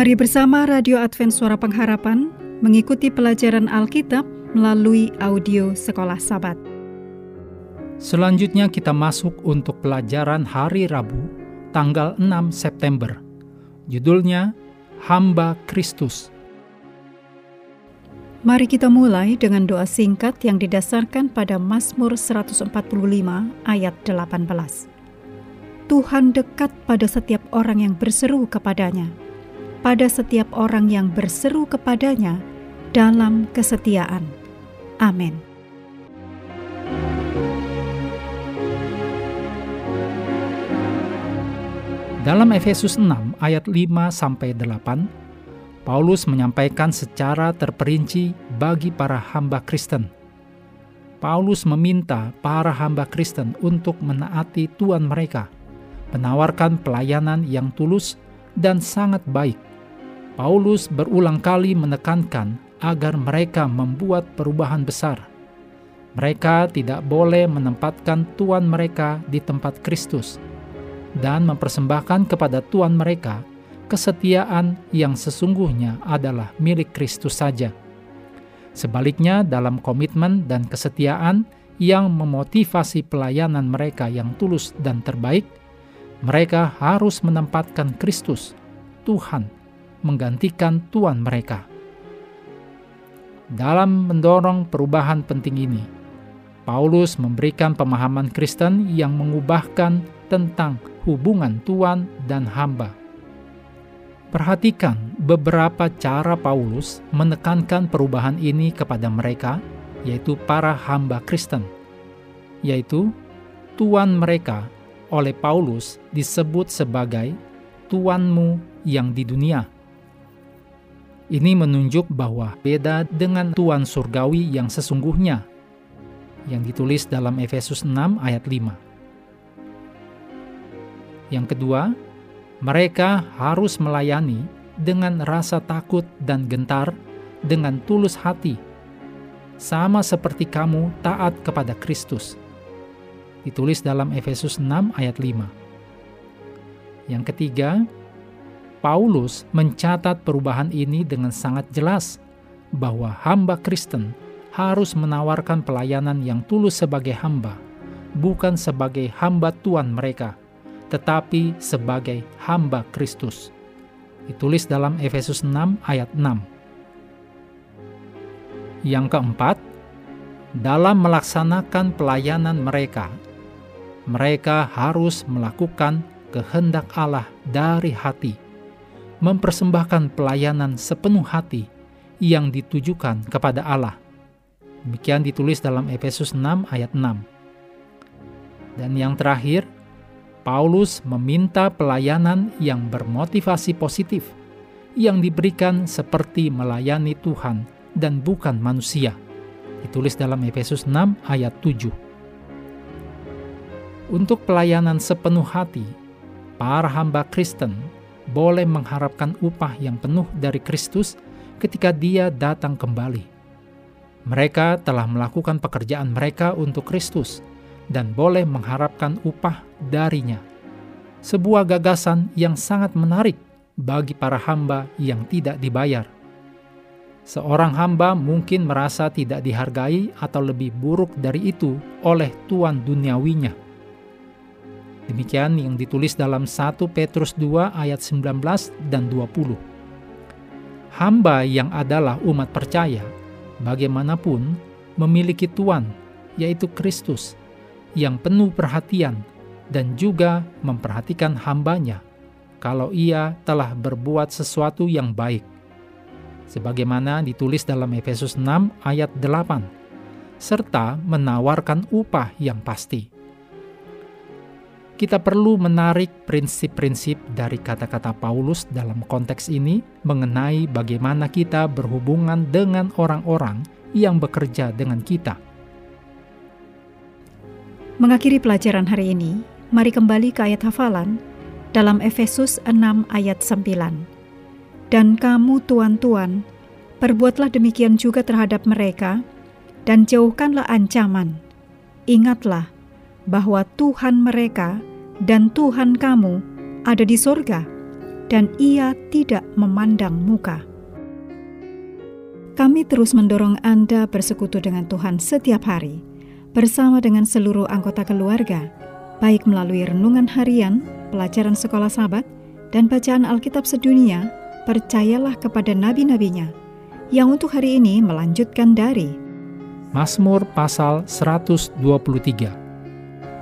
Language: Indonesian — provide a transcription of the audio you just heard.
Mari bersama Radio Advent Suara Pengharapan mengikuti pelajaran Alkitab melalui audio Sekolah Sabat. Selanjutnya kita masuk untuk pelajaran hari Rabu, tanggal 6 September. Judulnya Hamba Kristus. Mari kita mulai dengan doa singkat yang didasarkan pada Mazmur 145 ayat 18. Tuhan dekat pada setiap orang yang berseru kepadanya, pada setiap orang yang berseru kepadanya dalam kesetiaan. Amin. Dalam Efesus 6 ayat 5 sampai 8, Paulus menyampaikan secara terperinci bagi para hamba Kristen. Paulus meminta para hamba Kristen untuk menaati Tuhan mereka, menawarkan pelayanan yang tulus dan sangat baik. Paulus berulang kali menekankan agar mereka membuat perubahan besar. Mereka tidak boleh menempatkan Tuhan mereka di tempat Kristus dan mempersembahkan kepada Tuhan mereka kesetiaan yang sesungguhnya adalah milik Kristus saja. Sebaliknya, dalam komitmen dan kesetiaan yang memotivasi pelayanan mereka yang tulus dan terbaik, mereka harus menempatkan Kristus, Tuhan, menggantikan Tuhan mereka. Dalam mendorong perubahan penting ini, Paulus memberikan pemahaman Kristen yang mengubahkan tentang hubungan Tuhan dan hamba Perhatikan beberapa cara Paulus menekankan perubahan ini kepada mereka, yaitu para hamba Kristen, yaitu Tuan mereka oleh Paulus disebut sebagai Tuanmu yang di dunia. Ini menunjuk bahwa beda dengan Tuan surgawi yang sesungguhnya, yang ditulis dalam Efesus 6 ayat 5. Yang kedua, mereka harus melayani dengan rasa takut dan gentar, dengan tulus hati, sama seperti kamu taat kepada Kristus. Ditulis dalam Efesus 6 ayat 5. Yang ketiga, Paulus mencatat perubahan ini dengan sangat jelas bahwa hamba Kristen harus menawarkan pelayanan yang tulus sebagai hamba, bukan sebagai hamba Tuhan mereka tetapi sebagai hamba Kristus. Ditulis dalam Efesus 6 ayat 6. Yang keempat, dalam melaksanakan pelayanan mereka, mereka harus melakukan kehendak Allah dari hati, mempersembahkan pelayanan sepenuh hati yang ditujukan kepada Allah. Demikian ditulis dalam Efesus 6 ayat 6. Dan yang terakhir, Paulus meminta pelayanan yang bermotivasi positif, yang diberikan seperti melayani Tuhan dan bukan manusia. Ditulis dalam Efesus 6 ayat 7. Untuk pelayanan sepenuh hati, para hamba Kristen boleh mengharapkan upah yang penuh dari Kristus ketika dia datang kembali. Mereka telah melakukan pekerjaan mereka untuk Kristus, dan boleh mengharapkan upah darinya. Sebuah gagasan yang sangat menarik bagi para hamba yang tidak dibayar. Seorang hamba mungkin merasa tidak dihargai atau lebih buruk dari itu oleh tuan duniawinya. Demikian yang ditulis dalam 1 Petrus 2 ayat 19 dan 20. Hamba yang adalah umat percaya, bagaimanapun, memiliki Tuan, yaitu Kristus, yang penuh perhatian dan juga memperhatikan hambanya kalau ia telah berbuat sesuatu yang baik. Sebagaimana ditulis dalam Efesus 6 ayat 8, serta menawarkan upah yang pasti. Kita perlu menarik prinsip-prinsip dari kata-kata Paulus dalam konteks ini mengenai bagaimana kita berhubungan dengan orang-orang yang bekerja dengan kita Mengakhiri pelajaran hari ini, mari kembali ke ayat hafalan dalam Efesus 6 ayat 9. Dan kamu tuan-tuan, perbuatlah demikian juga terhadap mereka, dan jauhkanlah ancaman. Ingatlah bahwa Tuhan mereka dan Tuhan kamu ada di sorga, dan Ia tidak memandang muka. Kami terus mendorong Anda bersekutu dengan Tuhan setiap hari, bersama dengan seluruh anggota keluarga, baik melalui renungan harian, pelajaran sekolah sahabat, dan bacaan Alkitab sedunia, percayalah kepada nabi-nabinya, yang untuk hari ini melanjutkan dari Mazmur pasal 123.